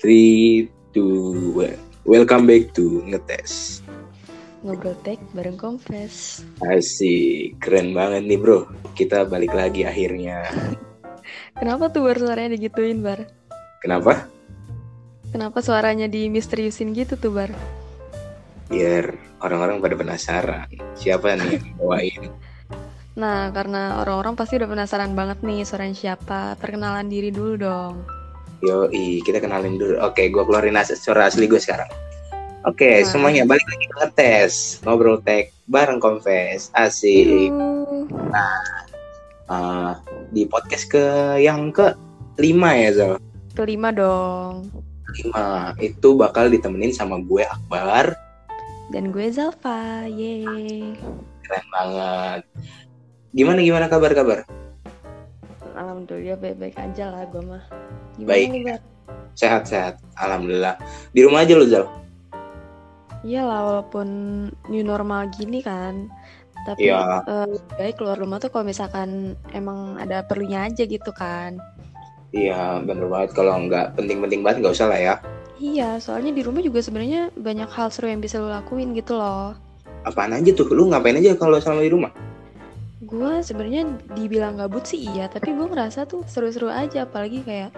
Three, two, one. Welcome back to Ngetes. Ngobrol tek bareng Kompes. Asik, keren banget nih bro. Kita balik lagi akhirnya. Kenapa tuh Bar suaranya digituin Bar? Kenapa? Kenapa suaranya di misteriusin gitu tuh Bar? Biar orang-orang pada penasaran. Siapa nih yang bawain? Nah, karena orang-orang pasti udah penasaran banget nih suaranya siapa. Perkenalan diri dulu dong. Yo, kita kenalin dulu. Oke, gue keluarin as suara asli gue sekarang. Oke, Nah. semuanya balik lagi ke ngetes. Ngobrol tech bareng Confess. Asik. Yuh. Uh, di podcast ke yang ke lima ya, Zal. Kelima dong. Lima. Itu bakal ditemenin sama gue Akbar. Dan gue Zalfa. Yeay. Keren banget. Gimana gimana kabar-kabar? Alhamdulillah baik-baik aja lah gue mah. Gimana Baik. Bar? Sehat-sehat. Alhamdulillah. Di rumah aja lu, Zal. Iya lah walaupun new normal gini kan. Tapi Iya. eh, baik keluar rumah tuh kalau misalkan emang ada perlunya aja gitu kan. Iya, bener banget. Kalau nggak penting-penting banget nggak usah lah ya. Iya, soalnya di rumah juga sebenarnya banyak hal seru yang bisa lo lakuin gitu loh. Apaan aja tuh? Lu ngapain aja kalau selama di rumah? Gue sebenarnya dibilang gabut sih iya, tapi gue ngerasa tuh seru-seru aja, apalagi kayak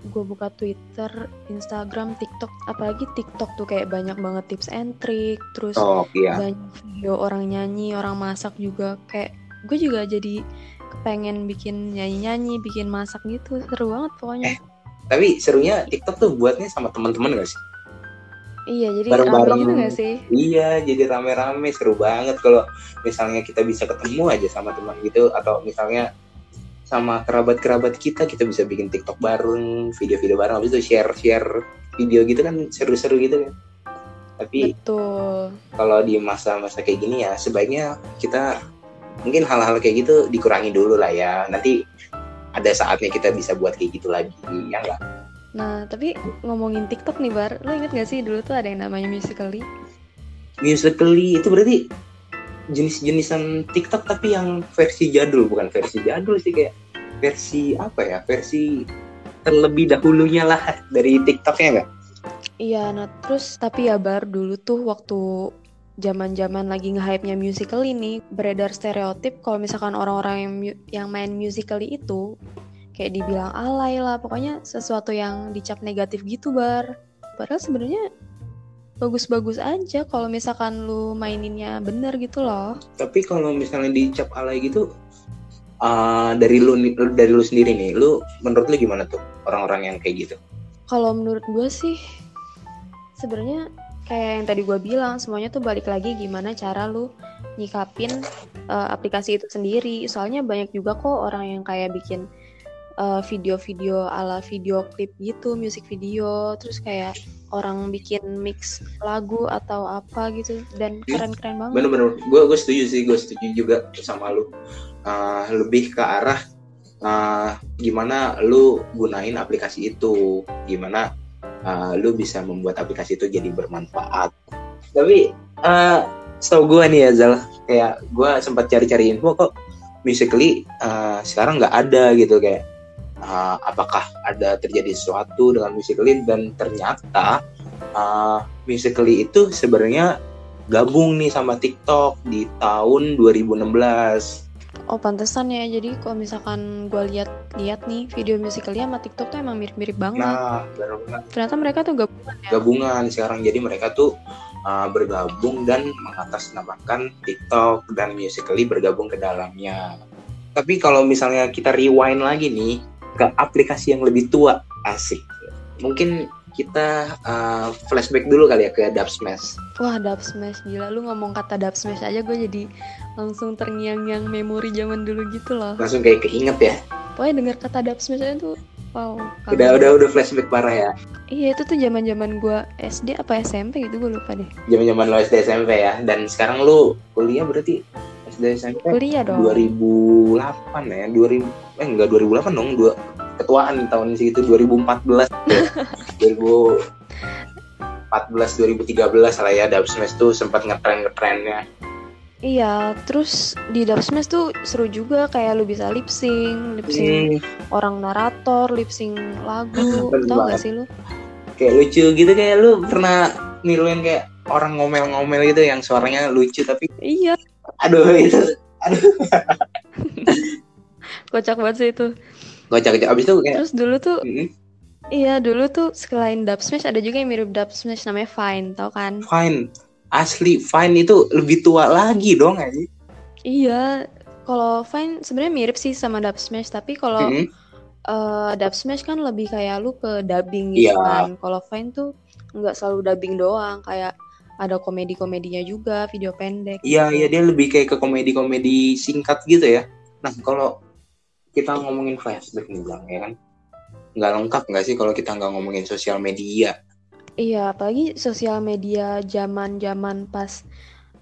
gue buka Twitter, Instagram, TikTok, apalagi TikTok tuh kayak banyak banget tips and trick, terus Oh, iya. banyak video orang nyanyi, orang masak juga kayak gue juga jadi kepengen bikin nyanyi-nyanyi, bikin masak gitu, seru banget pokoknya. Tapi serunya TikTok tuh buatnya sama teman-teman gak sih? Iya, jadi bareng-bareng. gitu gak sih? Iya, jadi rame-rame seru banget kalau misalnya kita bisa ketemu aja sama teman gitu atau misalnya sama kerabat-kerabat kita kita bisa bikin TikTok bareng, video-video bareng habis itu share-share video gitu kan seru-seru gitu kan. Tapi Betul. kalau di masa-masa kayak gini ya sebaiknya kita mungkin hal-hal kayak gitu dikurangi dulu lah ya. Nanti ada saatnya kita bisa buat kayak gitu lagi, ya enggak? Nah, tapi ngomongin TikTok nih, Bar. Lo inget gak sih dulu tuh ada yang namanya Musical.ly? Musically itu berarti jenis-jenisan TikTok tapi yang versi jadul bukan versi jadul sih kayak versi apa ya versi terlebih dahulunya lah dari TikToknya enggak? Iya, nah terus tapi ya Bar dulu tuh waktu zaman-zaman lagi nge-hype-nya Musical.ly nih beredar stereotip kalau misalkan orang-orang yang yang main Musical.ly itu kayak dibilang alay lah, pokoknya sesuatu yang dicap negatif gitu, Bar. Padahal sebenarnya bagus-bagus aja kalau misalkan lu maininnya bener gitu loh. Tapi kalau misalnya dicap alay gitu uh, dari lu dari lu sendiri nih, lu menurut lu gimana tuh orang-orang yang kayak gitu? Kalau menurut gue sih sebenarnya kayak yang tadi gue bilang semuanya tuh balik lagi gimana cara lu nyikapin uh, aplikasi itu sendiri. Soalnya banyak juga kok orang yang kayak bikin uh, video-video ala video klip gitu, music video, terus kayak orang bikin mix lagu atau apa gitu dan keren-keren banget. Bener-bener, gue gue setuju sih, gue setuju juga sama lu. Uh, lebih ke arah uh, gimana lu gunain aplikasi itu, gimana uh, lu bisa membuat aplikasi itu jadi bermanfaat. Tapi uh, setahu gue nih ya Zal, kayak gue sempat cari-cari info kok Musically uh, sekarang nggak ada gitu kayak uh, apakah ada terjadi sesuatu dengan Musically dan ternyata uh, Musically itu sebenarnya gabung nih sama TikTok di tahun 2016. Oh pantesan ya, jadi kalau misalkan gue lihat-lihat nih video musicalnya sama TikTok tuh emang mirip-mirip banget. Nah, benar banget. Ternyata mereka tuh gabungan ya. gabungan sekarang jadi mereka tuh uh, bergabung dan mengatasnamakan TikTok dan Musically bergabung ke dalamnya. Tapi kalau misalnya kita rewind lagi nih ke aplikasi yang lebih tua, asik. Mungkin kita uh, flashback dulu kali ya ke Dub Smash. Wah, Dub Smash gila lu ngomong kata Dub Smash aja gue jadi langsung terngiang-ngiang memori zaman dulu gitu loh. Langsung kayak keinget ya. Pokoknya denger kata Dub Smash aja tuh wow. Udah udah udah flashback parah ya. Iya, itu tuh zaman-zaman gue SD apa SMP gitu gue lupa deh. Zaman-zaman lo SD SMP ya. Dan sekarang lu kuliah berarti SD SMP Kuliah dong. 2008 ya 2000 eh enggak 2008 dong dua ketuaan tahun segitu 2014 2014 2013 lah ya Dub Smash tuh sempat ngetren ngetrennya Iya, terus di Dub Smash tuh seru juga kayak lu bisa lip sync, lip sync Hmm, orang narator, lip sync lagu, Bener tau banget. gak sih lu? kayak lucu gitu kayak lu pernah niruin kayak orang ngomel-ngomel gitu yang suaranya lucu tapi iya aduh itu aduh. Kocak banget sih itu. Kocak kocak. Abis itu kayak terus dulu tuh mm, iya dulu tuh selain dub smash ada juga yang mirip dub smash namanya Vine tau kan? Fine. Asli fine itu lebih tua lagi dong aja iya kalau Vine sebenarnya mirip sih sama dub smash tapi kalau Mm, eh, dub smash kan lebih kayak lu ke dubbing gitu Iya. kan. Kalau Vine tuh nggak selalu dubbing doang kayak ada komedi-komedinya juga video pendek. Iya gitu. iya dia lebih kayak ke komedi-komedi singkat gitu ya. Nah kalau kita ngomongin flashback nih bang ya kan? Nggak lengkap nggak sih kalau kita nggak ngomongin sosial media? Iya, apalagi sosial media zaman-zaman pas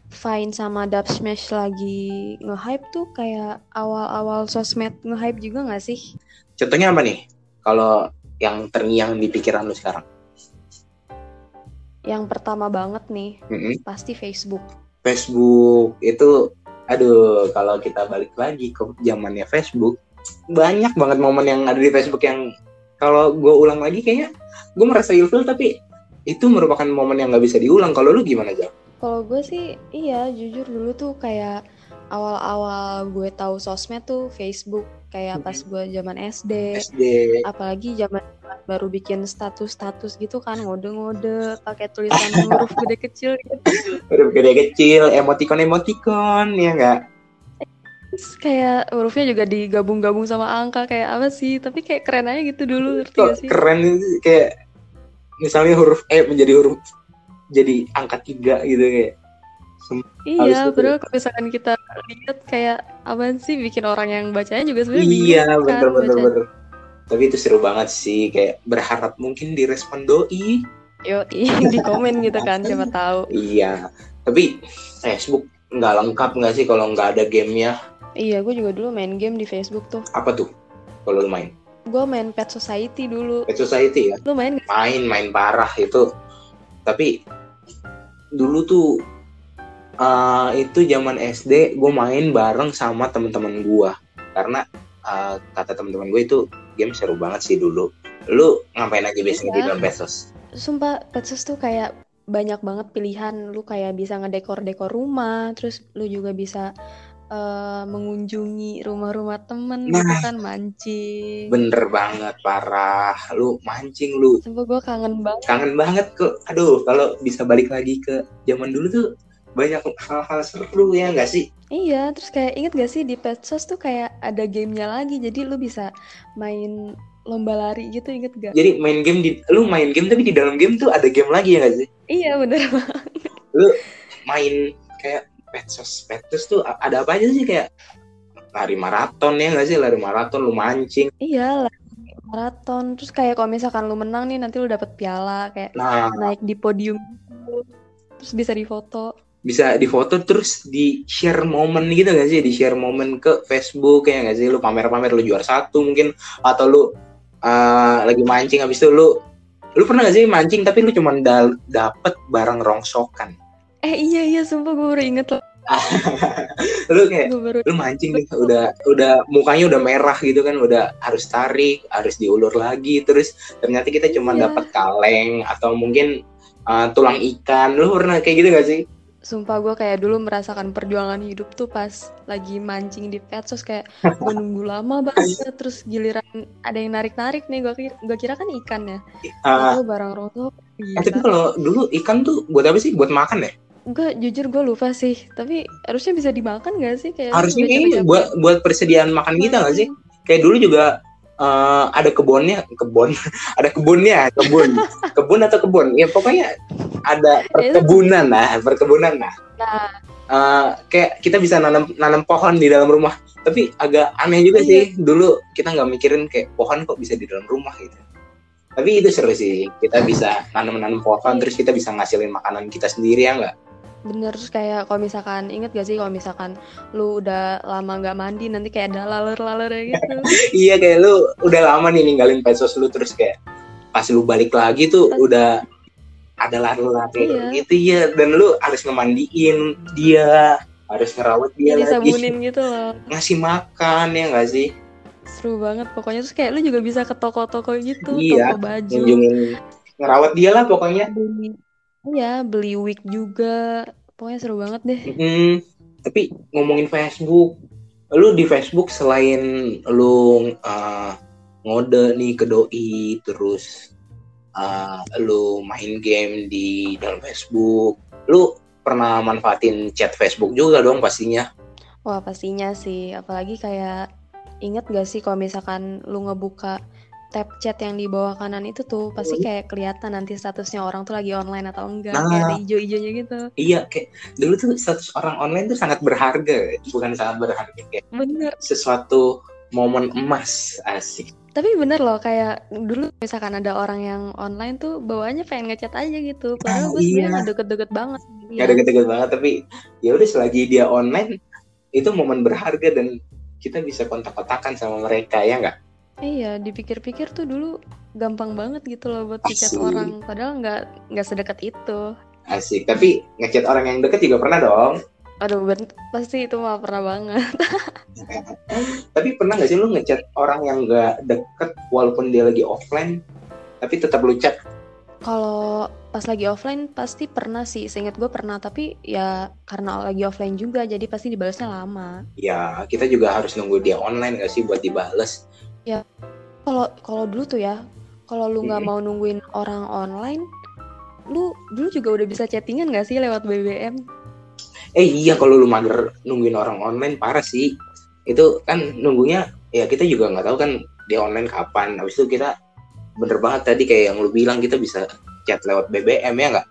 Vine sama Dub Smash lagi nge-hype tuh kayak awal-awal sosmed nge-hype juga nggak sih? contohnya apa nih? Kalau yang terngiang di pikiran lu sekarang Yang pertama banget nih, Mm-mm. pasti Facebook. Facebook itu aduh kalau kita balik lagi ke zamannya Facebook banyak banget momen yang ada di Facebook yang kalau gue ulang lagi kayaknya gue merasa ilfil tapi itu merupakan momen yang nggak bisa diulang kalau lu gimana Jal? Kalau gue sih, iya jujur dulu tuh kayak awal-awal gue tahu sosmed tuh Facebook kayak pas gue zaman SD. SD Apalagi zaman baru bikin status-status gitu kan ngode-ngode pakai tulisan huruf gede kecil gitu. udah gede kecil emoticon emoticon ya nggak Terus kayak hurufnya juga digabung-gabung sama angka kayak apa sih? Tapi kayak keren aja gitu dulu, ngerti gak sih? keren kayak misalnya huruf E menjadi huruf jadi angka tiga gitu kayak Iya, habis itu- padahal kalau misalkan kita lihat kayak apaan sih bikin orang yang bacanya juga sebenarnya iya bingung kan bener bener tapi itu seru banget sih kayak berharap mungkin direspon doi Yo, di komen gitu kan, siapa tahu. Iya, tapi Facebook nggak lengkap nggak sih kalau nggak ada gamenya? Iya, gue juga dulu main game di Facebook tuh. Apa tuh? Kalau lu main? Gue main Pet Society dulu. Pet Society ya? Lu main gak? Main, main parah itu. Tapi dulu tuh eh, itu zaman SD gue main bareng sama teman-teman gue karena eh, kata teman-teman gue itu game seru banget sih dulu. Lu ngapain aja biasanya di Iya. dalam Pesos? Sumpah, Petsos tuh kayak banyak banget pilihan. Lu kayak bisa ngedekor-dekor rumah, terus lu juga bisa eh, mengunjungi rumah-rumah temen gitu Nah. kan, mancing. Bener banget, parah. Lu mancing lu Sumpah gue kangen banget. kangen banget kok aduh kalau bisa balik lagi ke zaman dulu tuh banyak hal-hal seru ya nggak sih Iya, terus kayak inget gak sih di Petsos tuh kayak ada gamenya lagi, jadi lu bisa main lomba lari gitu, inget gak? jadi main game di lu main game tapi di dalam game tuh ada game lagi ya nggak sih Iya bener main kayak petsos petsos tuh ada apa aja sih kayak lari maraton ya nggak sih lari maraton lu mancing Iya, lari maraton. Terus kayak kalau misalkan lu menang nih nanti lu dapet piala kayak nah naik di podium gitu. Terus bisa difoto. Bisa difoto terus di share momen gitu gak sih? Di share momen ke Facebook ya nggak sih? Lu pamer-pamer lu juara satu mungkin atau lu uh, lagi mancing habis itu lu lu pernah gak sih mancing tapi lu cuma da- dapet barang rongsokan? Eh iya iya sumpah gue baru inget loh. lu kayak baru lu mancing nih udah udah mukanya udah merah gitu kan udah harus tarik harus diulur lagi terus ternyata kita cuma Iya. dapat kaleng atau mungkin uh, tulang ikan. Lu pernah kayak gitu gak sih Sumpah gue kayak dulu merasakan perjuangan hidup tuh pas lagi mancing di Petsos kayak gue nunggu lama banget terus giliran ada yang narik-narik nih gue kira, gua kira kan ikan ya. Itu barang roto eh, tapi kalau dulu ikan tuh buat apa sih? Buat makan ya? Gue jujur gue lupa sih tapi harusnya bisa dimakan gak sih? Kayak harusnya capek-capek buat buat persediaan makan kita nggak sih? Kayak dulu juga eh, ada kebunnya kebun ada kebunnya kebun. Kebun atau kebun? Ya pokoknya ada perkebunan lah perkebunan lah. Nah. Eh, kayak kita bisa nanam nanam pohon di dalam rumah. Tapi agak aneh juga Iya. sih dulu kita nggak mikirin kayak pohon kok bisa di dalam rumah gitu. Tapi itu seru sih kita bisa nanam-nanam pohon terus kita bisa ngasilin makanan kita sendiri ya nggak? Bener terus kayak kalau misalkan inget gak sih kalau misalkan lu udah lama nggak mandi nanti kayak ada laler-laler gitu? Iya kayak lu udah lama nih ninggalin pesos lu terus kayak pas lu balik lagi tuh udah ada laru-laru Iya. gitu ya dan lu harus ngemandiin dia harus ngerawat dia Jadi lagi. sabunin gitu loh. Ngasih makan ya nggak sih? Seru banget pokoknya. Terus kayak lu juga bisa ke toko-toko gitu Iya, toko baju. ngerawat dia lah pokoknya. Beli iya beli wig juga. Pokoknya seru banget deh. Hmm, tapi ngomongin Facebook, lu di Facebook selain lu uh, ngode nih ke doi, terus uh, lu main game di dalam Facebook, lu pernah manfaatin chat Facebook juga dong pastinya. wah pastinya sih. Apalagi kayak inget gak sih kalau misalkan lu ngebuka tab chat yang di bawah kanan itu tuh pasti kayak kelihatan nanti statusnya orang tuh lagi online atau enggak. Nah. kayak ada ijo-ijonya gitu. Iya, kayak dulu tuh status orang online tuh sangat berharga, bukan sangat berharga kayak bener. sesuatu momen emas asik. Tapi bener loh kayak dulu misalkan ada orang yang online tuh bawaannya pengen ngechat aja gitu padahal Ah, gue sebenarnya iya. nggak deket-deket banget Gak Iya. ada deket banget tapi ya udah selagi dia online itu momen berharga dan kita bisa kontak-kontakan sama mereka ya nggak? Iya, dipikir-pikir tuh dulu gampang banget gitu loh buat ngechat orang. Padahal nggak nggak sedekat itu. Asik. Tapi ngechat orang yang deket juga pernah dong. Aduh, ben- pasti itu mah pernah banget. Tapi pernah nggak sih lu ngechat orang yang nggak deket walaupun dia lagi offline tapi tetap lu chat? Kalau pas lagi offline pasti pernah sih. Seingat gue pernah, tapi ya karena lagi offline juga, jadi pasti dibalasnya lama. Ya kita juga harus nunggu dia online nggak sih buat dibales? Kalau kalau dulu tuh ya, kalau lu nggak Hmm. mau nungguin orang online, lu dulu juga udah bisa chattingan nggak sih lewat BBM? Eh iya kalau lu mager nungguin orang online parah sih. Itu kan nunggunya ya kita juga nggak tahu kan dia online kapan. Habis itu kita bener banget tadi kayak yang lu bilang kita bisa chat lewat BBM ya nggak?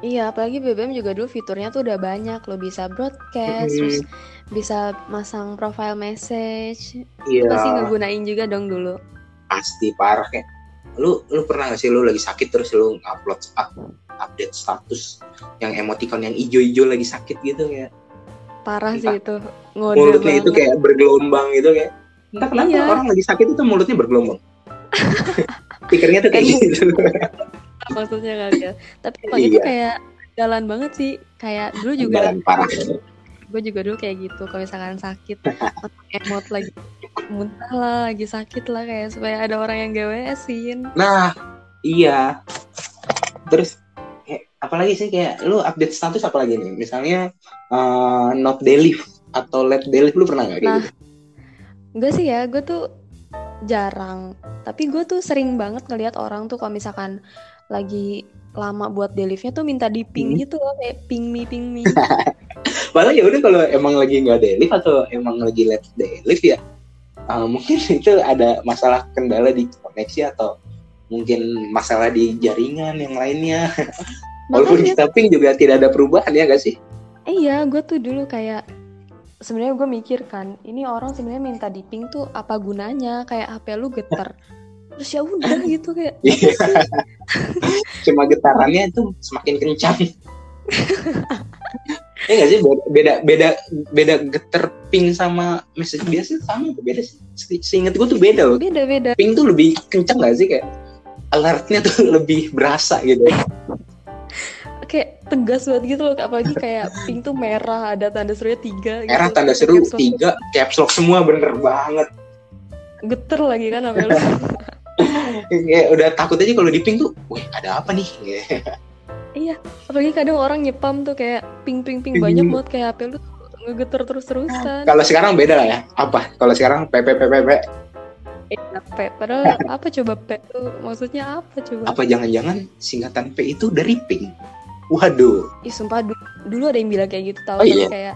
Iya, apalagi BBM juga dulu fiturnya tuh udah banyak. Lo bisa broadcast, Hmm. terus bisa masang profile message. Iya. Pasti ngegunain juga dong dulu. pasti parah kayak lu lu pernah gak sih lu lagi sakit terus lu upload up, update status yang emoticon yang ijo-ijo lagi sakit gitu ya Parah Entah. sih itu. Ngode mulutnya itu banget. kayak bergelombang gitu kayak entah kenapa Iya. orang lagi sakit itu mulutnya bergelombang pikirnya tuh kayak gitu maksudnya kali ya. Tapi emang itu Iya. kayak jalan banget sih. Kayak dulu juga Jalan parah gue juga dulu kayak gitu. Kalau misalkan sakit, emot lagi muntah lah, lagi sakit lah kayak supaya ada orang yang GWS-in. nah iya terus apalagi sih kayak lu update status apalagi nih misalnya eh, not delete atau let delete lu pernah nggak kayak Nah, gitu Enggak sih ya, gue tuh jarang. Tapi gue tuh sering banget ngeliat orang tuh kalau misalkan lagi lama buat delete-nya tuh minta di ping Hmm. gitu loh, kayak ping me, ping me. Padahal ya udah kalau emang lagi nggak delete atau emang lagi let delete ya uh, mungkin itu ada masalah kendala di koneksi atau mungkin masalah di jaringan yang lainnya. Walaupun Makanya, kita ping juga tidak ada perubahan ya gak sih? iya, gue tuh dulu kayak sebenarnya gue mikir kan, ini orang sebenarnya minta di ping tuh apa gunanya? Kayak HP lu getar. Terus ya udah gitu kayak Iya. Cuma getarannya itu semakin kencang. ya gak sih beda beda beda, beda getar ping sama message biasa sama apa beda sih? Se- Seingat gue tuh beda loh. beda-beda. Ping tuh lebih kencang gak sih kayak alertnya tuh lebih berasa gitu. Kayak tegas banget gitu loh, apalagi kayak ping tuh merah, ada tanda serunya tiga gitu. Merah tanda seru Caps lock. tiga caps lock semua bener banget. Geter lagi kan HP lu. Kayak udah takut aja kalau di ping tuh, wih ada apa nih? Iya, apalagi kadang orang nyepam tuh kayak ping ping ping banyak banget kayak HP lu ngegeter terus terusan. Kalau sekarang beda lah ya. Apa? Kalau sekarang PPPPP Eh, P, padahal apa coba P tuh maksudnya apa coba? apa jangan-jangan singkatan P itu dari ping? Waduh. Ih sumpah du- dulu ada yang bilang kayak gitu Oh, tau tapi iya? kayak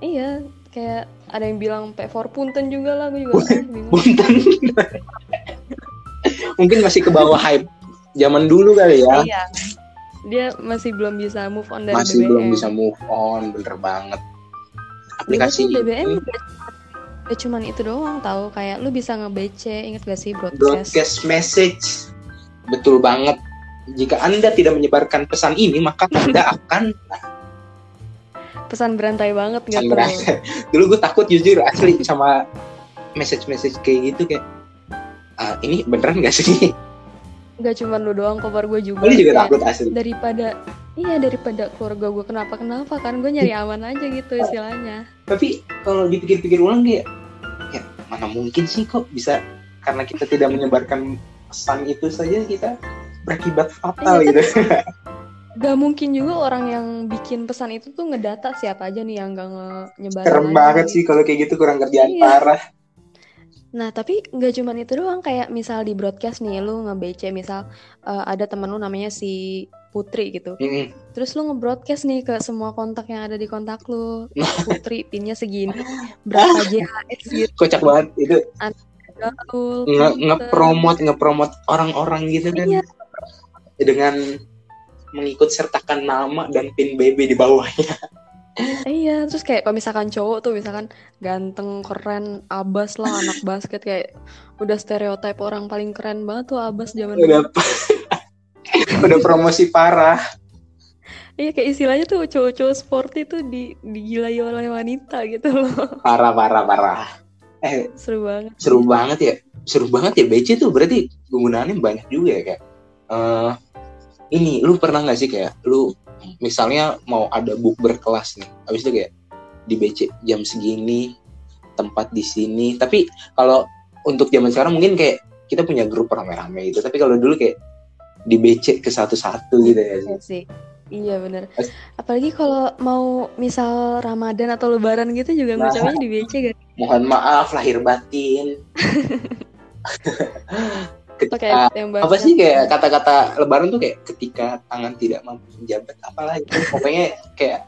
iya kayak ada yang bilang P for punten juga lah gue juga. Punten. Mungkin masih ke bawah hype zaman dulu kali ya. Iya. Dia masih belum bisa move on dari Masih BBM. belum bisa move on, bener banget. Aplikasi tuh BBM gak, gak cuman itu doang tahu kayak lu bisa nge-BC inget gak sih broadcast? broadcast message. Betul banget. Jika Anda tidak menyebarkan pesan ini, maka Anda akan Pesan berantai banget pesan gitu. berasa. Dulu gue takut jujur asli sama message-message kayak gitu kayak "Ah, ini beneran gak sih? Gak cuman lu doang, kobar gue juga. Lu juga takut asli. Daripada iya daripada keluarga gue kenapa kenapa kan gue nyari aman aja gitu istilahnya. Tapi kalau dipikir-pikir ulang kayak ya mana mungkin sih kok bisa karena kita tidak menyebarkan pesan itu saja kita berakibat fatal Iya, gitu Gak mungkin juga orang yang bikin pesan itu tuh ngedata siapa aja nih yang gak nge- nyebarin keren lagi. banget sih kalau kayak gitu kurang kerjaan Iya. parah Nah, tapi nggak cuman itu doang kayak misal di broadcast nih lu nge-BC misal eh, ada temen lu namanya si Putri gitu. Mm-mm. Terus lu nge-broadcast nih ke semua kontak yang ada di kontak lu. Putri pinnya segini, berapa JHS gitu, kocak banget itu gaul, nge pinter. ngepromot ngepromot orang-orang gitu kan Iya. Dengan mengikut sertakan nama dan pin BB di bawahnya. Iya, terus kayak kalau misalkan cowok tuh misalkan ganteng, keren, abas lah anak basket kayak udah stereotip orang paling keren banget tuh abas zaman udah udah promosi parah. Iya kayak istilahnya tuh cowok-cowok sporty tuh di digilai oleh wanita gitu loh. parah parah parah. Eh Seru banget. seru banget ya. Seru banget ya BC tuh berarti penggunaannya banyak juga ya kayak eh ini lu pernah nggak sih kayak lu misalnya mau ada book berkelas nih habis itu kayak di BC jam segini tempat di sini tapi kalau untuk zaman sekarang mungkin kayak kita punya grup rame-rame gitu tapi kalau dulu kayak di BC ke satu-satu gitu ya sih Iya sih. Iya bener. Apalagi kalau mau misal Ramadan atau Lebaran gitu juga Nah. ngucapnya di BC kan. mohon maaf lahir batin ketika yang apa sih kayak kata-kata lebaran tuh kayak ketika tangan tidak mampu menjabat apalah itu pokoknya kayak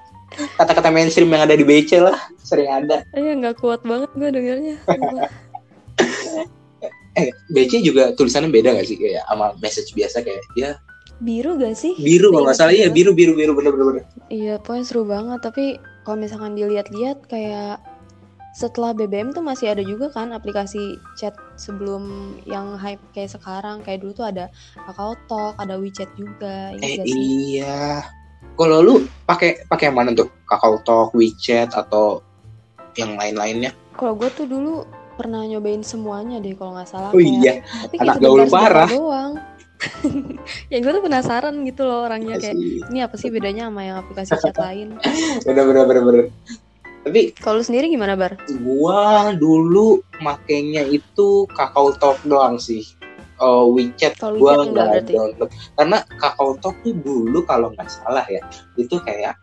kata-kata mainstream yang ada di BC lah sering ada Iya nggak kuat banget gue dengernya. Sumpah. eh BC juga tulisannya beda gak sih kayak sama message biasa kayak ya Biru gak sih? biru kalau nggak salah ya Iya. biru biru biru bener bener Iya, pokoknya seru banget. Tapi kalau misalkan dilihat-lihat kayak setelah BBM tuh masih ada juga kan aplikasi chat sebelum yang hype kayak sekarang. Kayak dulu tuh ada Kakao Talk, ada WeChat juga. Eh iya kalau lu pakai pakai yang mana tuh Kakao Talk WeChat atau yang lain-lainnya Kalau gue tuh dulu pernah nyobain semuanya deh kalau nggak salah. oh Kayak- iya Tapi anak kayak gaul parah. doang. ya gue tuh penasaran gitu loh orangnya Iya kayak ini apa sih bedanya sama yang aplikasi chat lain. bener bener bener bener tapi Kalau sendiri gimana bar? gua dulu makainya itu Kakao Talk doang sih. Oh, WeChat Kalau gua enggak nggak download karena Kakao Talk tuh dulu kalau nggak salah ya itu kayak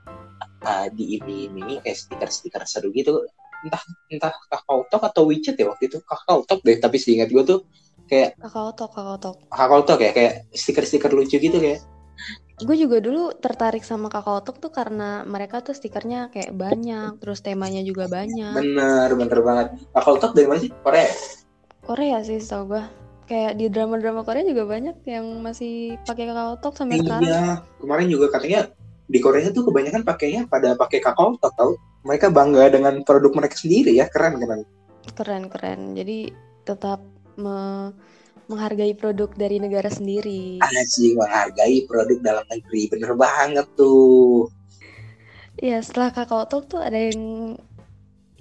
uh, diiming-imingi kayak stiker-stiker seru gitu entah entah Kakao Talk atau WeChat ya waktu itu Kakao Talk deh tapi seingat gua tuh kayak Kakao Talk, Kakao Talk. Kakao Talk ya kayak stiker-stiker lucu gitu kayak Gue juga dulu tertarik sama Kakao Talk tuh karena mereka tuh stikernya kayak banyak, terus temanya juga banyak. bener bener banget Kakao Talk dari mana sih Korea? Korea sih tau gue. Kayak di drama-drama Korea juga banyak yang masih pakai Kakao Talk sampai sekarang. Iya, kemarin juga katanya di Korea tuh kebanyakan pakainya pada pakai Kakao Talk tau. Mereka bangga dengan produk mereka sendiri ya, keren keren. Keren keren. Jadi tetap me- menghargai produk dari negara sendiri. Anjing menghargai produk dalam negeri, bener banget tuh. Iya setelah Kakao Talk tuh ada yang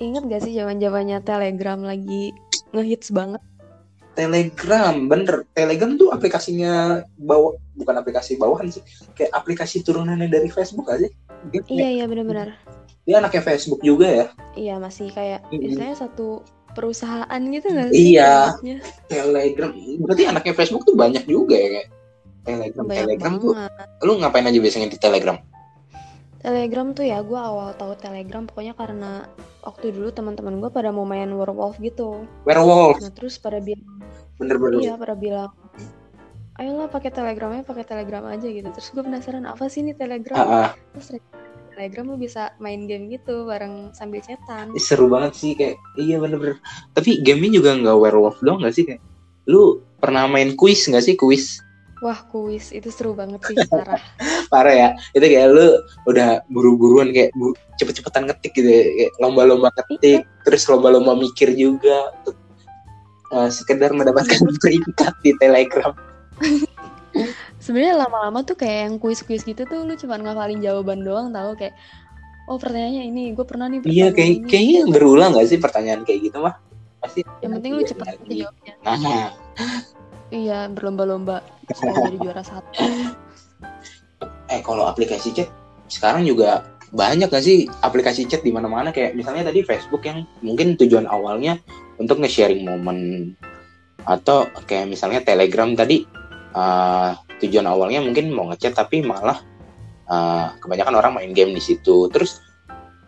inget gak sih zaman zamannya Telegram lagi ngehits banget. Telegram, bener. Telegram tuh aplikasinya bawa bukan aplikasi bawahan sih, kayak aplikasi turunannya dari Facebook aja. Dia, Iya iya benar-benar. dia anaknya Facebook juga ya. Iya masih kayak Mm-mm. istilahnya satu perusahaan gitu gak sih? Iya. Telegram, berarti anaknya Facebook tuh banyak juga ya kayak. Telegram, Banyak Telegram tuh, banget. lu ngapain aja biasanya di Telegram? Telegram tuh ya gue awal tahu Telegram pokoknya karena waktu dulu teman-teman gue pada mau main Werewolf gitu. Werewolf, Nah terus pada bilang bener-bener. iya pada bilang ayolah pakai Telegramnya pakai Telegram aja gitu. Terus gue penasaran apa sih ini Telegram? Ah, ah. Terus Telegram lu bisa main game gitu bareng sambil chatan. Seru banget sih kayak iya bener-bener tapi gamenya juga nggak werewolf dong nggak sih kayak lu pernah main kuis nggak sih kuis Wah kuis itu seru banget sih parah. parah ya itu kayak lu udah buru-buruan kayak bu- cepet-cepetan ngetik gitu ya. kayak lomba-lomba ngetik terus lomba-lomba mikir juga untuk uh, sekedar mendapatkan peringkat di telegram Sebenarnya lama-lama tuh kayak yang kuis-kuis gitu tuh lu cuma ngafalin jawaban doang tahu kayak oh pertanyaannya ini gue pernah nih iya kayak ini. kayaknya berulang nggak sih pertanyaan kayak gitu mah pasti yang penting lu cepet aja jawabnya. nah Iya berlomba-lomba jadi juara satu. eh kalau aplikasi chat sekarang juga banyak gak sih aplikasi chat di mana-mana kayak misalnya tadi Facebook yang mungkin tujuan awalnya untuk nge-sharing momen atau kayak misalnya Telegram tadi eh, tujuan awalnya mungkin mau ngechat tapi malah uh, kebanyakan orang main game di situ terus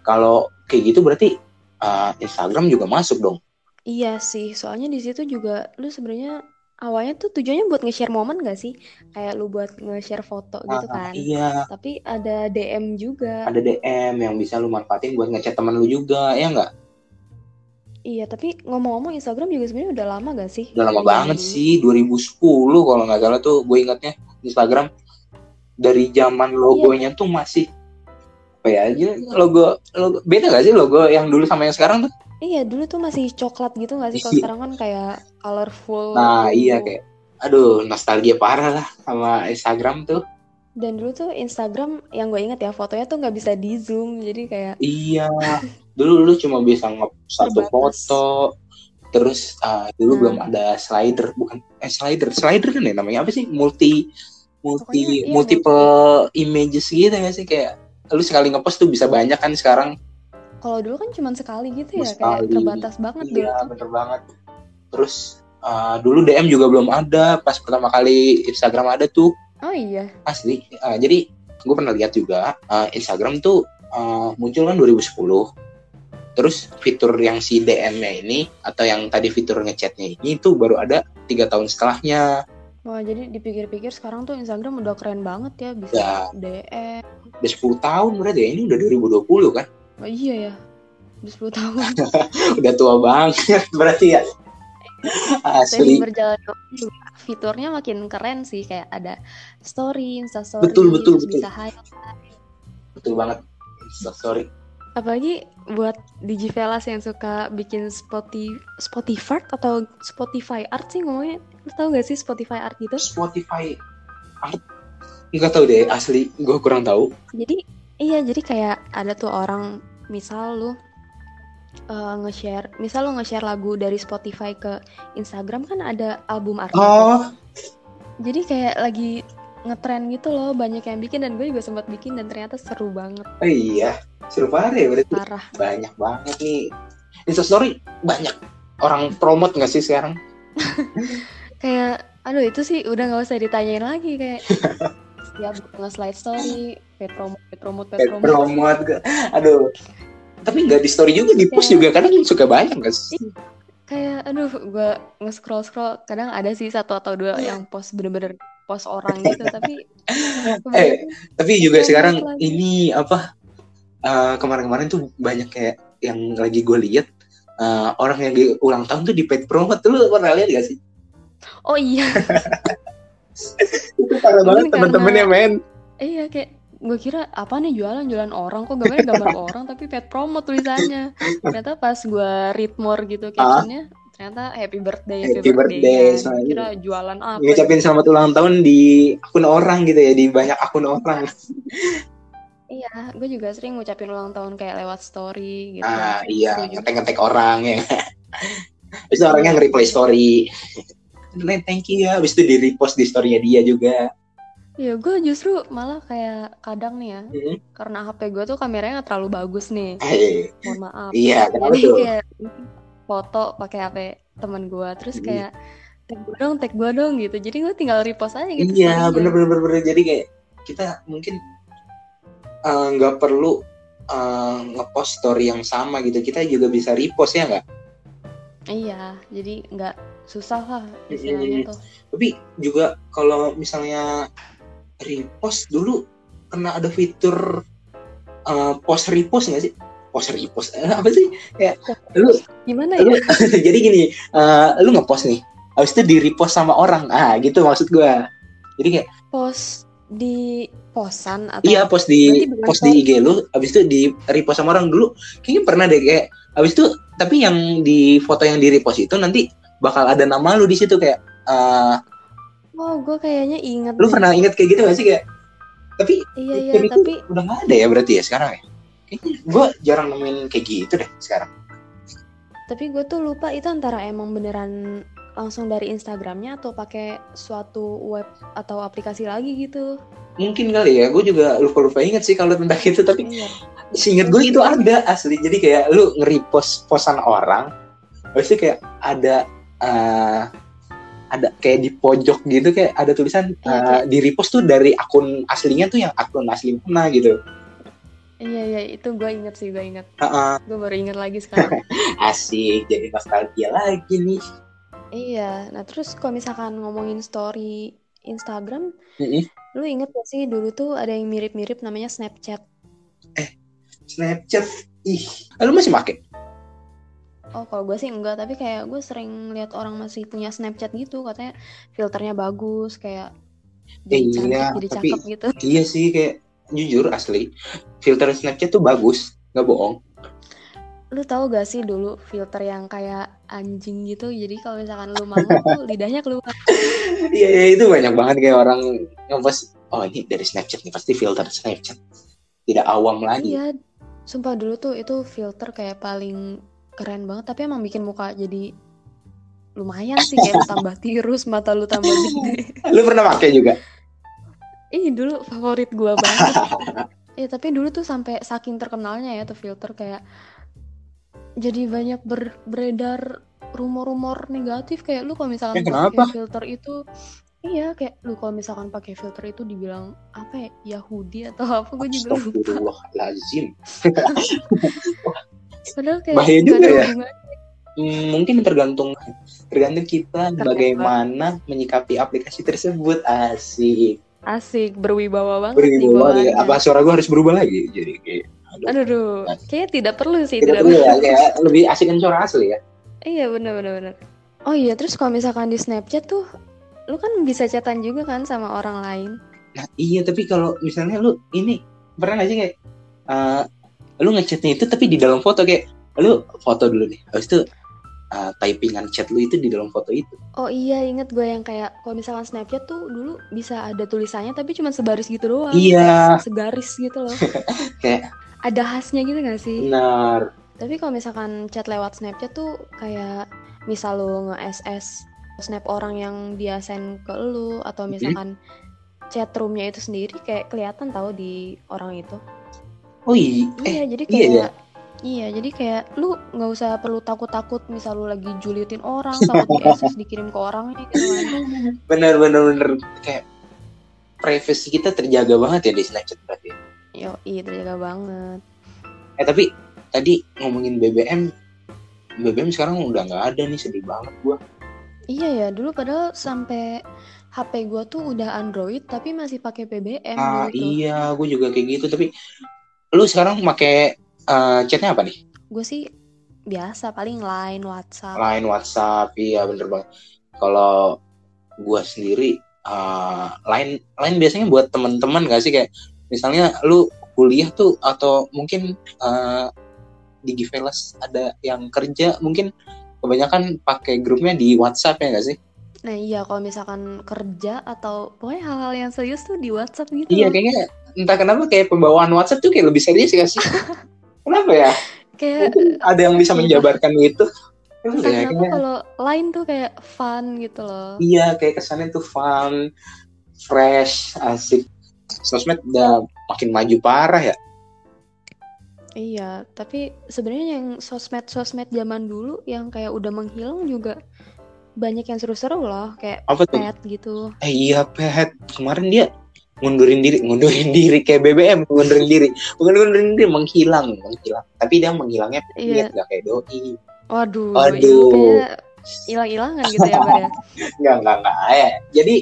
kalau kayak gitu berarti uh, Instagram juga masuk dong iya sih soalnya di situ juga lu sebenarnya awalnya tuh tujuannya buat nge-share momen gak sih? Kayak lu buat nge-share foto gitu kan. Iya. Tapi ada DM juga. Ada DM yang bisa lu manfaatin buat ngechat teman lu juga, ya nggak? Iya, tapi ngomong-ngomong Instagram juga sebenarnya udah lama gak sih? Udah lama banget sih, 2010 kalau nggak salah tuh gue ingatnya Instagram dari zaman logonya iya. tuh masih apa ya aja logo logo beda gak sih logo yang dulu sama yang sekarang tuh? Iya, dulu tuh masih coklat gitu gak sih? Kalau iya. sekarang kan kayak colorful. Nah, gitu. iya kayak aduh, nostalgia parah lah sama Instagram tuh. Dan dulu tuh Instagram yang gue inget ya fotonya tuh nggak bisa di zoom, jadi kayak. Iya, dulu lu cuma bisa ngep satu foto, terus uh, dulu hmm. belum ada slider, bukan eh slider, slider kan ya namanya apa sih? Multi multi Pokoknya, iya, multiple multi. images gitu ya sih kayak lu sekali ngepost tuh bisa banyak kan sekarang kalau dulu kan cuma sekali gitu ya, sekali. kayak terbatas banget iya, dulu. bener banget. Terus uh, dulu DM juga belum ada, pas pertama kali Instagram ada tuh. Oh iya. Asli. Uh, jadi gue pernah lihat juga uh, Instagram tuh uh, muncul kan 2010. Terus fitur yang si DM-nya ini atau yang tadi fitur ngechatnya ini itu baru ada tiga tahun setelahnya. Wah, jadi dipikir-pikir sekarang tuh Instagram udah keren banget ya bisa ya. DM. Udah 10 tahun berarti ya, ini udah 2020 kan? Oh iya ya, udah 10 tahun. udah tua banget berarti ya. Asli. berjalan fiturnya makin keren sih kayak ada story, insta story, betul, betul, betul. bisa highlight. Betul banget, insta story. Apalagi buat Digivelas yang suka bikin Spotify, Spotify atau Spotify art sih ngomongnya. Lu tau gak sih Spotify art gitu? Spotify art? Enggak tahu deh, asli. Gue kurang tahu. Jadi Iya, jadi kayak ada tuh orang misal lu uh, nge-share, misal lu nge-share lagu dari Spotify ke Instagram kan ada album artis. Oh. Jadi kayak lagi ngetren gitu loh, banyak yang bikin dan gue juga sempat bikin dan ternyata seru banget. Oh iya, seru parah ya berarti. Parah. Banyak banget nih. Insta story banyak orang promote gak sih sekarang? kayak aduh itu sih udah nggak usah ditanyain lagi kayak ya nge-slide story pet promote pet promote pet promote, promote. aduh tapi nggak di story juga di post ya. juga. Kadang suka banyak guys iya. kayak aduh gue nge-scroll scroll kadang ada sih satu atau dua yang post bener-bener post orang gitu. Tapi eh tapi juga sekarang lagi. ini apa uh, kemarin-kemarin tuh banyak kayak yang lagi gue lihat uh, orang yang di ulang tahun tuh di pet promote. Tuh lu pernah lihat gak sih? Oh iya. Itu parah banget temen-temennya men. Iya kayak gue kira apa nih jualan jualan orang kok gambarnya gambar orang tapi pet promo tulisannya ternyata pas gue read more gitu ah. captionnya ah. ternyata happy birthday happy, happy birthday, birthday. kira jualan apa ngucapin gitu. selamat ulang tahun di akun orang gitu ya di banyak akun orang Iya, gue juga sering ngucapin ulang tahun kayak lewat story gitu. Ah, iya, ngetek-ngetek orang ya. Itu orangnya nge-reply story. thank you ya habis itu di repost di storynya dia juga Iya, gue justru malah kayak kadang nih ya, hmm. karena HP gue tuh kameranya gak terlalu bagus nih. Mohon maaf. Iya, Jadi tuh? kayak foto pakai HP temen gue, terus hmm. kayak tag gue dong, tag gue dong gitu. Jadi gue tinggal repost aja gitu. Iya, bener-bener bener. Jadi kayak kita mungkin eh, nggak uh, perlu uh, ngepost story yang sama gitu. Kita juga bisa repost ya nggak? Iya, jadi nggak susah lah istilahnya tuh. Tapi juga kalau misalnya repost dulu pernah ada fitur uh, post repost nggak sih? Post repost uh, apa sih? Ya, lu gimana ya? Lu, jadi gini, uh, lu ngepost nih, habis itu di repost sama orang, ah gitu maksud gua. Jadi kayak post di posan atau iya post di post di IG lu habis itu di repost sama orang dulu kayaknya pernah deh kayak habis itu tapi yang di foto yang di repost itu nanti bakal ada nama lu di situ kayak uh, oh gue kayaknya inget lu deh. pernah inget kayak gitu gak sih kayak tapi iya iya tapi udah gak ada ya berarti ya sekarang ya kayaknya gue jarang nemuin kayak gitu deh sekarang tapi gue tuh lupa itu antara emang beneran langsung dari Instagramnya atau pakai suatu web atau aplikasi lagi gitu mungkin kali ya gue juga lupa lupa inget sih kalau tentang itu tapi iya. seinget gue itu ada asli jadi kayak lu ngeri post posan orang pasti kayak ada uh, ada kayak di pojok gitu kayak ada tulisan uh, di repost tuh dari akun aslinya tuh yang akun asli mana gitu. Iya iya itu gue inget sih gue inget. Heeh. Gue baru inget lagi sekarang. asik jadi nostalgia lagi nih. iya. Nah terus kalau misalkan ngomongin story Instagram, Mm-mm. lu inget gak sih dulu tuh ada yang mirip-mirip namanya Snapchat. Snapchat, ih, lu masih make? Oh kalau gue sih enggak, tapi kayak gue sering lihat orang masih punya Snapchat gitu, katanya filternya bagus, kayak jadi Eh, cantik, iya, jadi tapi- cakep gitu. Iya sih kayak jujur asli filter Snapchat tuh bagus, nggak bohong. Lu tahu gak sih dulu filter yang kayak anjing gitu, jadi kalau misalkan lu mangap tuh lidahnya keluar. Iya iya, itu banyak banget kayak orang ngepost oh ini dari Snapchat nih pasti filter Snapchat. Tidak awam lagi. Iya, sumpah dulu tuh itu filter kayak paling keren banget, tapi emang bikin muka jadi lumayan sih kayak tambah tirus, mata lu tambah gede. Lu pernah pakai juga? Ih dulu favorit gua banget. Iya tapi dulu tuh sampai saking terkenalnya ya tuh filter kayak jadi banyak ber- beredar rumor-rumor negatif kayak lu kalau misalkan kenapa? pakai filter itu iya kayak lu kalau misalkan pakai filter itu dibilang apa ya Yahudi atau apa gue juga lupa. Astagfirullahaladzim. Padahal kayak Bahaya juga ya. hubungan- Hmm, mungkin tergantung tergantung kita Kenapa? bagaimana menyikapi aplikasi tersebut. Asik. Asik berwibawa banget nih Berwibawa ya. bawaannya. Apa suara gue harus berubah lagi? Jadi kayak aduh, Aduh, duh. kayaknya tidak perlu sih tidak tidak perlu ya, kayak lebih asikan suara asli ya. Iya bener bener bener. Oh iya terus kalau misalkan di Snapchat tuh lu kan bisa chatan juga kan sama orang lain. Nah, iya tapi kalau misalnya lu ini pernah gak sih kayak eh, lu ngechatnya itu tapi di dalam foto kayak lu foto dulu nih. Habis itu eh, typingan chat lu itu di dalam foto itu. Oh iya inget gue yang kayak kalau misalkan Snapchat tuh dulu bisa ada tulisannya tapi cuma sebaris gitu doang. Iya. Segaris gitu loh. Kayak Ada khasnya gitu gak sih? benar. Tapi kalau misalkan chat lewat Snapchat tuh kayak misal lu nge-SS snap orang yang dia send ke lu atau Mhm. misalkan chat roomnya itu sendiri kayak kelihatan tahu di orang itu. Oh iya. Eh, Iya, jadi iya kayak ya? Iya, jadi kayak lu nggak usah perlu takut-takut misal lu lagi julitin orang, takut di SS dikirim ke orangnya gitu kan. bener bener bener kayak privasi kita terjaga banget ya di Snapchat berarti. Yo, iya terjaga banget. Eh tapi tadi ngomongin BBM, BBM sekarang udah nggak ada nih sedih banget gua. Iya ya, dulu padahal sampai HP gua tuh udah Android tapi masih pakai BBM Ah tuh. iya, gue juga kayak gitu. Tapi lu sekarang pakai eh, chatnya apa nih? Gue sih biasa paling line WhatsApp. Line, WhatsApp, iya bener banget. Kalau gua sendiri, eh, line, line biasanya buat teman-teman gak sih kayak misalnya lu kuliah tuh atau mungkin eh, di Givelas ada yang kerja mungkin kebanyakan pakai grupnya di WhatsApp ya gak sih? Nah iya kalau misalkan kerja atau pokoknya hal-hal yang serius tuh di WhatsApp gitu. Iya kayaknya entah kenapa kayak pembawaan WhatsApp tuh kayak lebih serius gak sih? kenapa ya? Kayak Mungkin ada yang bisa Iya. menjabarkan itu. Kenapa ya? kalau line tuh kayak fun gitu loh. Iya, kayak kesannya tuh fun, fresh, asik. Sosmed udah makin maju parah ya. Iya, tapi sebenarnya yang sosmed-sosmed zaman dulu yang kayak udah menghilang juga banyak yang seru-seru loh, kayak Apa tuh? pet gitu. Eh iya, Pet. Kemarin dia ngundurin diri, ngundurin diri kayak BBM, ngundurin diri. Bukan ngundurin diri, menghilang, menghilang. Tapi dia menghilangnya Iya. lihat gak kayak doi. Waduh, Waduh. hilang-hilangan gitu ya, Bar ya. Enggak, enggak, enggak. Eh, jadi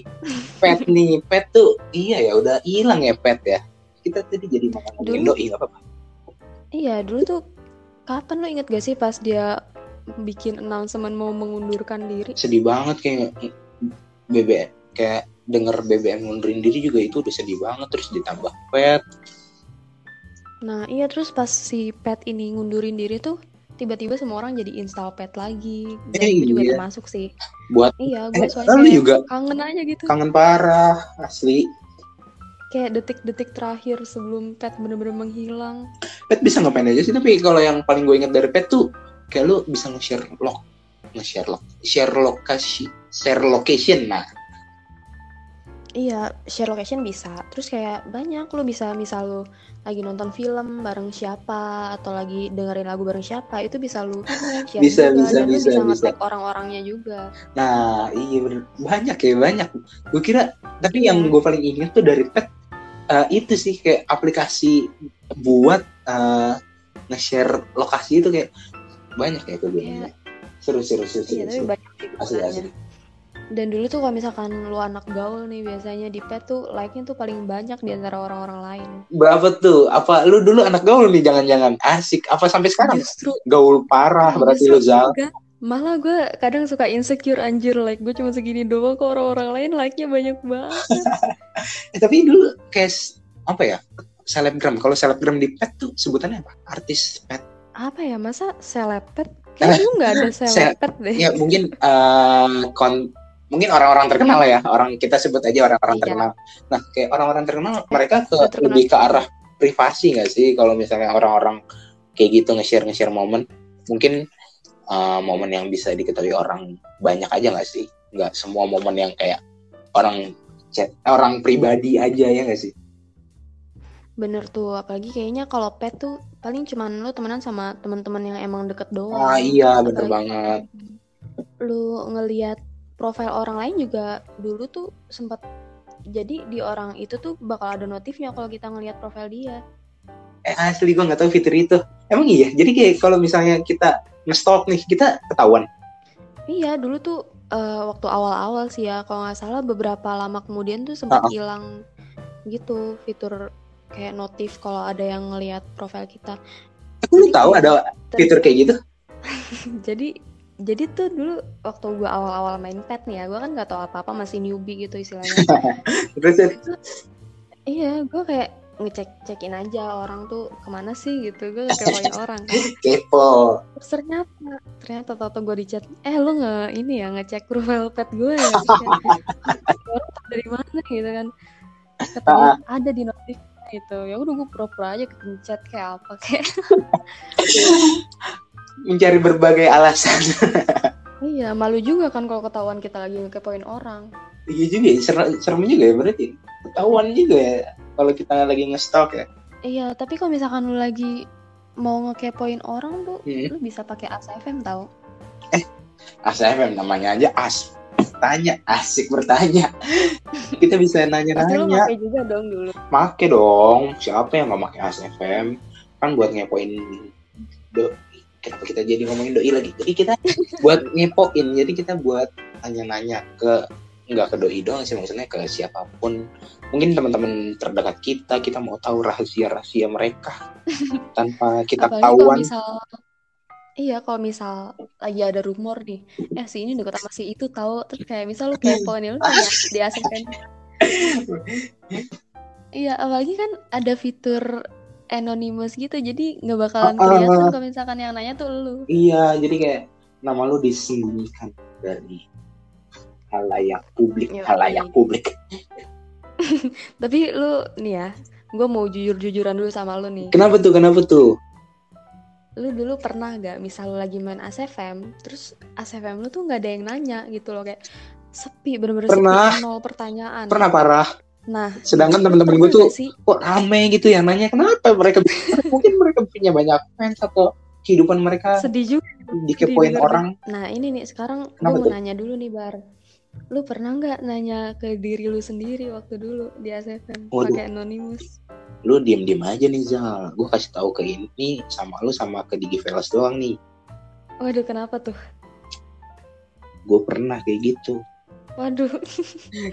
Pet nih, Pet tuh iya ya udah hilang ya Pet ya. Kita tadi jadi makan ngomongin doi, gak apa-apa. Iya, dulu tuh kapan lo inget gak sih pas dia bikin announcement mau mengundurkan diri? Sedih banget kayak BBM, kayak denger BBM ngundurin diri juga itu udah sedih banget. Terus ditambah Pet, Nah, iya terus pas si pet ini ngundurin diri tuh tiba-tiba semua orang jadi install pet lagi. Dan Eh, gue juga iya. termasuk sih. buat Iya, gue Eh, soalnya juga kangen aja gitu. kangen parah asli Kayak detik-detik terakhir sebelum pet bener-bener menghilang. pet bisa ngapain aja sih tapi kalau yang paling gue inget dari pet tuh kayak lu bisa nge-share log nge-share log share lokasi share location nah Iya, share location bisa. Terus kayak banyak lo bisa misal lo lagi nonton film bareng siapa atau lagi dengerin lagu bareng siapa itu bisa lu share Bisa, juga bisa, dan lu bisa, bisa bisa. nge-tag orang-orangnya juga. Nah, iya bener. Banyak ya, banyak. Gue kira, tapi yang Iya. gue paling ingat tuh dari pet, eh, itu sih kayak aplikasi buat eh, nge-share lokasi itu kayak banyak ya gue. Iya. Seru, seru, seru, seru. Iya, tapi seru. banyak sih Asli, asli. Dan dulu tuh kalau misalkan lu anak gaul nih biasanya di pet tuh like-nya tuh paling banyak di antara orang-orang lain. Berapa tuh? Apa lu dulu anak gaul nih jangan-jangan asik? Apa sampai sekarang? Justru Gaul parah berarti lu Zal. enggak. Malah gue kadang suka insecure anjir like gue cuma segini doang kok orang-orang lain like-nya banyak banget. Eh, tapi dulu s- apa ya? Selebgram. Kalau selebgram di pet tuh sebutannya apa? Artis pet. Apa ya masa selepet? Kayak lu nggak ada selepet deh. Ya mungkin eh, kon mungkin orang-orang terkenal ya. Orang kita sebut aja orang-orang Iya. terkenal. Nah, kayak orang-orang terkenal mereka ke terkenal. lebih ke arah privasi nggak sih? Kalau misalnya orang-orang kayak gitu nge-share nge-share momen, mungkin eh, momen yang bisa diketahui orang banyak aja nggak sih? Nggak semua momen yang kayak orang chat orang pribadi aja ya nggak sih? Bener tuh, apalagi kayaknya kalau pet tuh paling cuman lu temenan sama teman-teman yang emang deket doang. Ah iya bener Apalagi banget. lu ngeliat profil orang lain juga dulu tuh sempat jadi di orang itu tuh bakal ada notifnya kalau kita ngeliat profil dia. Eh asli gue nggak tahu fitur itu. Emang iya. Jadi kayak kalau misalnya kita nge-stalk nih kita ketahuan. Iya, dulu tuh eh, waktu awal-awal sih ya, kalau nggak salah beberapa lama kemudian tuh sempat hilang gitu fitur kayak notif kalau ada yang ngeliat profil kita. Aku lu tahu ada fitur kayak gitu? jadi jadi tuh dulu waktu gua awal-awal main pet nih ya, gua kan nggak tahu apa-apa masih newbie gitu istilahnya. Terus iya, gua kayak ngecek cekin aja orang tuh ke mana sih gitu, gue kepoin orang kan. kepo. Terus ternyata ternyata tau gue di chat, eh lo nggak ini ya ngecek profil pet gue ya? Tau dari mana gitu kan? Katanya ada di notif gitu. Ya udah gue pura-pura aja kepencet kayak apa kayak. Mencari berbagai alasan. Iya, malu juga kan kalau ketahuan kita lagi ngekepoin orang. Iya juga ya, serem, serem juga ya berarti. Ketahuan juga ya kalau kita lagi nge-stalk ya. Iya, tapi kalau misalkan lu lagi mau ngekepoin orang tuh, Hmm. lu bisa pakai ASFM tau. ASFM namanya aja as. Tanya, asik bertanya. kita bisa Pasti lu nanya-nanya. pakai juga dong dulu. Make dong. Siapa yang nggak pakai ASFM? Kan buat ngepoin do kenapa kita jadi ngomongin doi lagi? Jadi kita buat ngepoin. Jadi kita buat nanya-nanya ke nggak ke doi doang sih maksudnya ke siapa pun mungkin teman-teman terdekat kita kita mau tahu rahasia-rahasia mereka tanpa kita tahuan Iya, kalau misal lagi ada rumor nih, eh si ini deket sama si itu tahu, terus kayak misal lu kepo nih, lu tanya di. Iya, apalagi kan ada fitur anonymous gitu, jadi nggak bakalan Ah, ah. kelihatan kalau misalkan yang nanya tuh lu. iya jadi kayak nama lu disembunyikan dari halayak publik Yoi. halayak publik Tapi lu nih ya, gue mau jujur-jujuran dulu sama lu nih. kenapa tuh kenapa tuh Lu dulu pernah gak, misal lu lagi main ASFM, terus ASFM lu tuh nggak ada yang nanya gitu loh, kayak sepi, bener-bener Pernah. sepi, nol pertanyaan. pernah parah Nah, sedangkan teman-teman gue tuh sih? kok rame gitu yang nanya kenapa mereka mungkin mereka punya banyak fans atau kehidupan mereka sedih juga. dikepoin Sedih orang. Nah ini nih sekarang gue mau nanya dulu nih Bar. Lu pernah nggak nanya ke diri lu sendiri waktu dulu di ASFM pakai anonymous? lu diem diem aja nih Zal. Gue kasih tahu ke ini sama lu sama ke Digi Velas doang nih. Waduh kenapa tuh? gue pernah kayak gitu Waduh.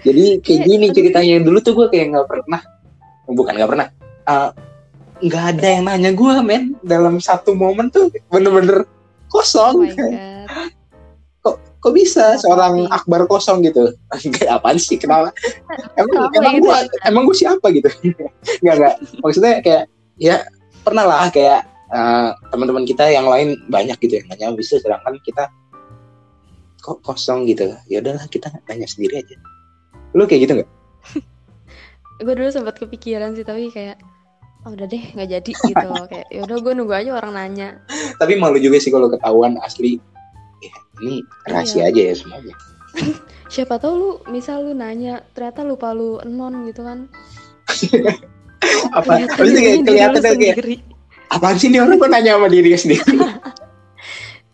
Jadi kayak Kayak- gini ceritanya. Dulu tuh gue kayak nggak pernah bukan nggak pernah Eh, nggak ada yang nanya gue men. Dalam satu momen tuh bener-bener Oh kosong my god. Kok bisa Apa seorang nih? akbar kosong gitu? Enggak apaan sih? Kenapa? Emang emang gitu gua ya? emang gue siapa gitu? Nggak nggak. Maksudnya kayak ya pernah lah kayak eh, teman-teman kita yang lain banyak gitu yang nanya bisa sedangkan kita kok kosong gitu. Ya udahlah kita nanya sendiri aja. Lu kayak gitu nggak? Gue dulu sempat kepikiran sih tapi kayak oh, udah deh nggak jadi gitu. Kayak ya udah gue nunggu aja orang nanya. Tapi malu juga sih kalau ketahuan asli. Ya, ini rahasia Iya. aja ya semuanya. Siapa tahu lu misal lu nanya ternyata lupa lu non gitu kan. Apa? Kelihatan kayak kelihatan kayak apaan sih nih orang kok nanya sama diri sendiri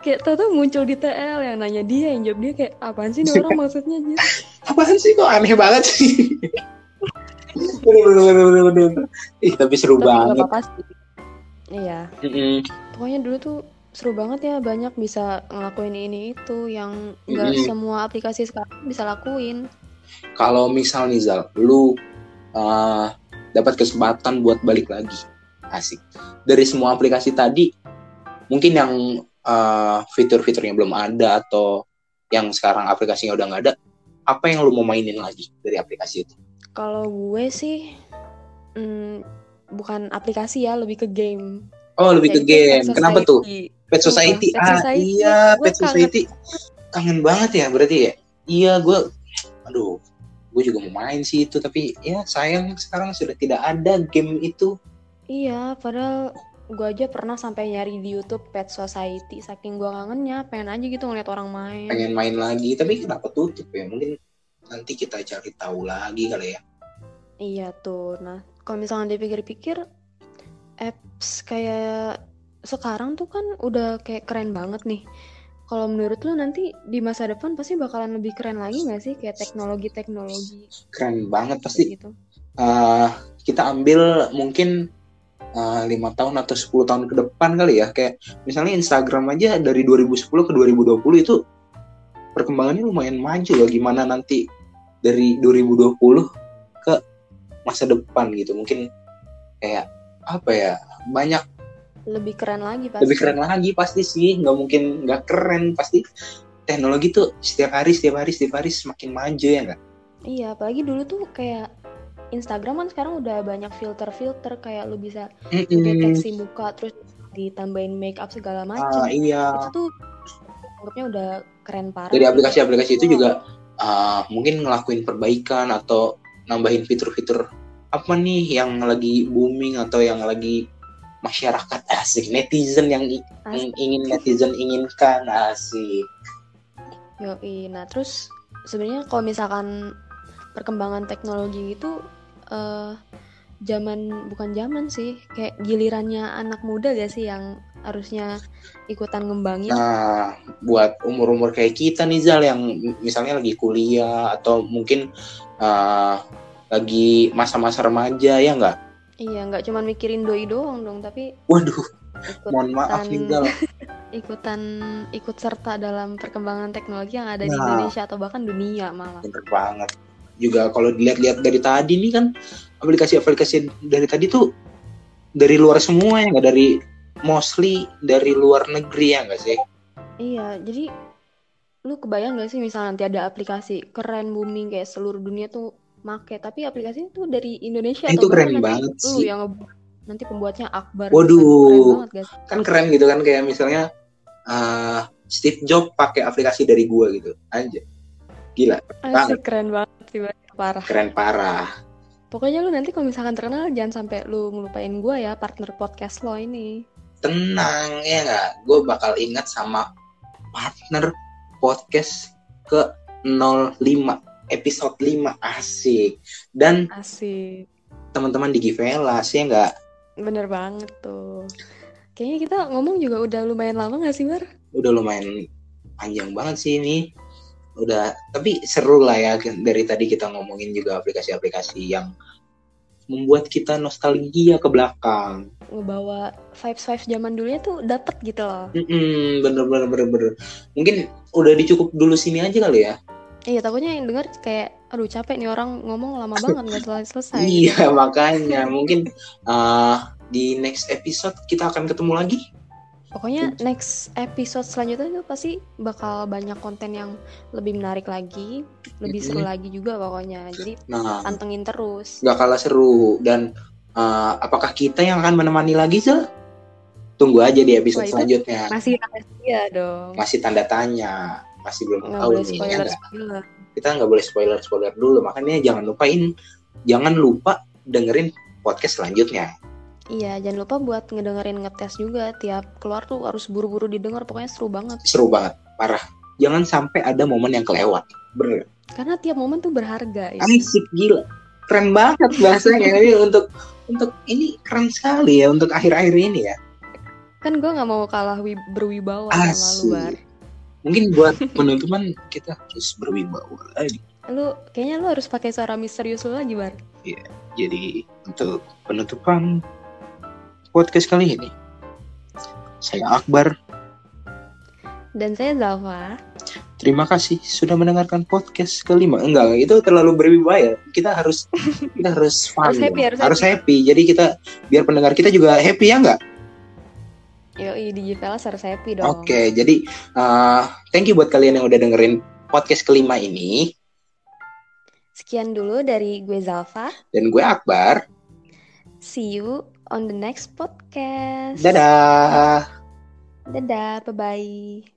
kayak tau tuh muncul di TL yang nanya dia yang jawab dia kayak apaan sih nih orang maksudnya gitu apaan sih kok aneh banget sih? Bener bener bener bener bener. Ih tapi seru tapi banget. sih. Iya. Mm-mm. pokoknya dulu tuh seru banget ya banyak bisa ngelakuin ini itu yang nggak Mm-mm. semua aplikasi sekarang bisa lakuin. Kalau misal nih Zal lu uh, dapat kesempatan buat balik lagi. Asik. Dari semua aplikasi tadi mungkin yang uh, fitur-fiturnya belum ada atau yang sekarang aplikasinya udah nggak ada apa yang lu mau mainin lagi dari aplikasi itu? Kalau gue sih mm, bukan aplikasi ya lebih ke game. Oh lebih ke game. Pet kenapa tuh? Society. Pet Society? Pet ah Society. iya Gue Pet kangen. Society. Kangen banget ya berarti ya? Iya gue aduh gue juga mau main sih itu tapi ya sayang sekarang sudah tidak ada game itu. Iya, padahal gue aja pernah sampai nyari di YouTube Pet Society saking gue kangennya, pengen aja gitu ngeliat orang main. pengen main lagi tapi kenapa tutup ya mungkin nanti kita cari tahu lagi kali ya Iya tuh. Nah, kalau misalnya dipikir-pikir, apps kayak sekarang tuh kan udah kayak keren banget nih. Kalau menurut lu nanti di masa depan pasti bakalan lebih keren lagi nggak sih kayak teknologi-teknologi keren banget pasti gitu? Eh, kita ambil mungkin eh, lima tahun atau 10 tahun ke depan kali ya. Kayak misalnya Instagram aja dari 2010 ke 2020 itu perkembangannya lumayan maju loh. Gimana nanti dari 2020 ke masa depan gitu. Mungkin kayak apa ya banyak Lebih keren lagi pasti. lebih keren lagi pasti sih. Nggak mungkin nggak keren. Pasti teknologi tuh setiap hari setiap hari setiap hari semakin maju ya nggak? Iya, apalagi dulu tuh kayak Instagram kan sekarang udah banyak filter-filter kayak lu bisa Mm-mm. deteksi muka terus ditambahin make up segala macam. ah iya Itu tuh anggapnya udah keren parah. dari aplikasi-aplikasi itu juga uh, mungkin ngelakuin perbaikan atau nambahin fitur-fitur apa nih yang lagi booming atau yang lagi masyarakat asik netizen yang Asik. ingin netizen inginkan asik Yoi. Nah, terus sebenarnya kalau misalkan perkembangan teknologi itu eh zaman bukan zaman sih, kayak gilirannya anak muda gak sih yang harusnya ikutan ngembangin? nah buat umur-umur kayak kita nih Zal yang misalnya lagi kuliah atau mungkin uh, lagi masa-masa remaja ya nggak Iya, nggak cuma mikirin doi doang dong, tapi waduh ikutan mohon maaf nih Zal ikutan ikut serta dalam perkembangan teknologi yang ada di Nah. Indonesia atau bahkan dunia malah. bener banget juga kalau dilihat-lihat dari tadi nih kan aplikasi-aplikasi dari tadi tuh dari luar semua ya nggak? Dari mostly dari luar negeri ya nggak sih? Iya, jadi lu kebayang gak sih misalnya nanti ada aplikasi keren booming kayak seluruh dunia tuh make, tapi aplikasi itu dari Indonesia Itu atau keren nanti banget lu sih. yang nanti pembuatnya Akbar Waduh. keren banget kan keren gitu kan kayak misalnya uh, Steve Jobs pakai aplikasi dari gua gitu aja gila Asik keren banget sih parah. keren parah Pokoknya lu nanti kalau misalkan terkenal jangan sampai lu ngelupain gua ya partner podcast lo ini. tenang ya nggak gue bakal ingat sama partner podcast ke 05 episode 5 asik dan Asik. teman-teman di Givelas ya nggak Bener banget tuh. Kayaknya kita ngomong juga udah lumayan lama gak sih, Bar? udah lumayan panjang banget sih ini udah tapi seru lah ya dari tadi kita ngomongin juga aplikasi-aplikasi yang membuat kita nostalgia ke belakang. Ngebawa vibes-vibes zaman dulunya tuh dapet gitu loh. Mm-mm, bener bener bener bener. Mungkin udah dicukup dulu sini aja kali ya? Iya, takutnya yang denger kayak, aduh capek nih orang ngomong lama banget gak selesai-selesai. iya makanya. Mungkin uh, di next episode kita akan ketemu lagi Pokoknya next episode selanjutnya tuh pasti bakal banyak konten yang lebih menarik lagi, lebih seru Mm-mm. lagi juga pokoknya. Jadi nah pantengin terus. nggak kalah seru dan uh, apakah kita yang akan menemani lagi Zal? tunggu aja di episode Wah, itu selanjutnya Masih rahasia dong. masih tanda tanya masih belum Nggak tahu boleh nih ya spoiler nggak? spoiler. kita nggak boleh spoiler spoiler dulu makanya jangan lupain jangan lupa dengerin podcast selanjutnya Iya, jangan lupa buat ngedengerin ngetes juga tiap keluar tuh harus buru-buru didengar. Pokoknya seru banget. seru banget parah jangan sampai ada momen yang kelewat bener Karena tiap momen tuh berharga. ya. asik gila keren banget bahasanya ini untuk untuk ini keren sekali ya untuk akhir-akhir ini ya Kan gue nggak mau kalah wi- berwibawa sama lu, Bar. asik mungkin buat penutupan kita harus berwibawa lagi Lu kayaknya lu harus pakai suara misterius lu lagi, Bar. jadi untuk penutupan podcast kali ini saya Akbar Dan saya Zalfa. Terima kasih sudah mendengarkan podcast kelima. Enggak, itu terlalu berwibawa ya. Kita harus kita harus fun. Harus happy, dong. harus happy. Jadi kita biar pendengar kita juga happy ya enggak? DJ Velas harus happy dong. Oke, jadi uh, thank you buat kalian yang udah dengerin podcast kelima ini Sekian dulu dari gue Zalfa. dan gue Akbar. See you on the next podcast. Dadah. Dadah, bye-bye.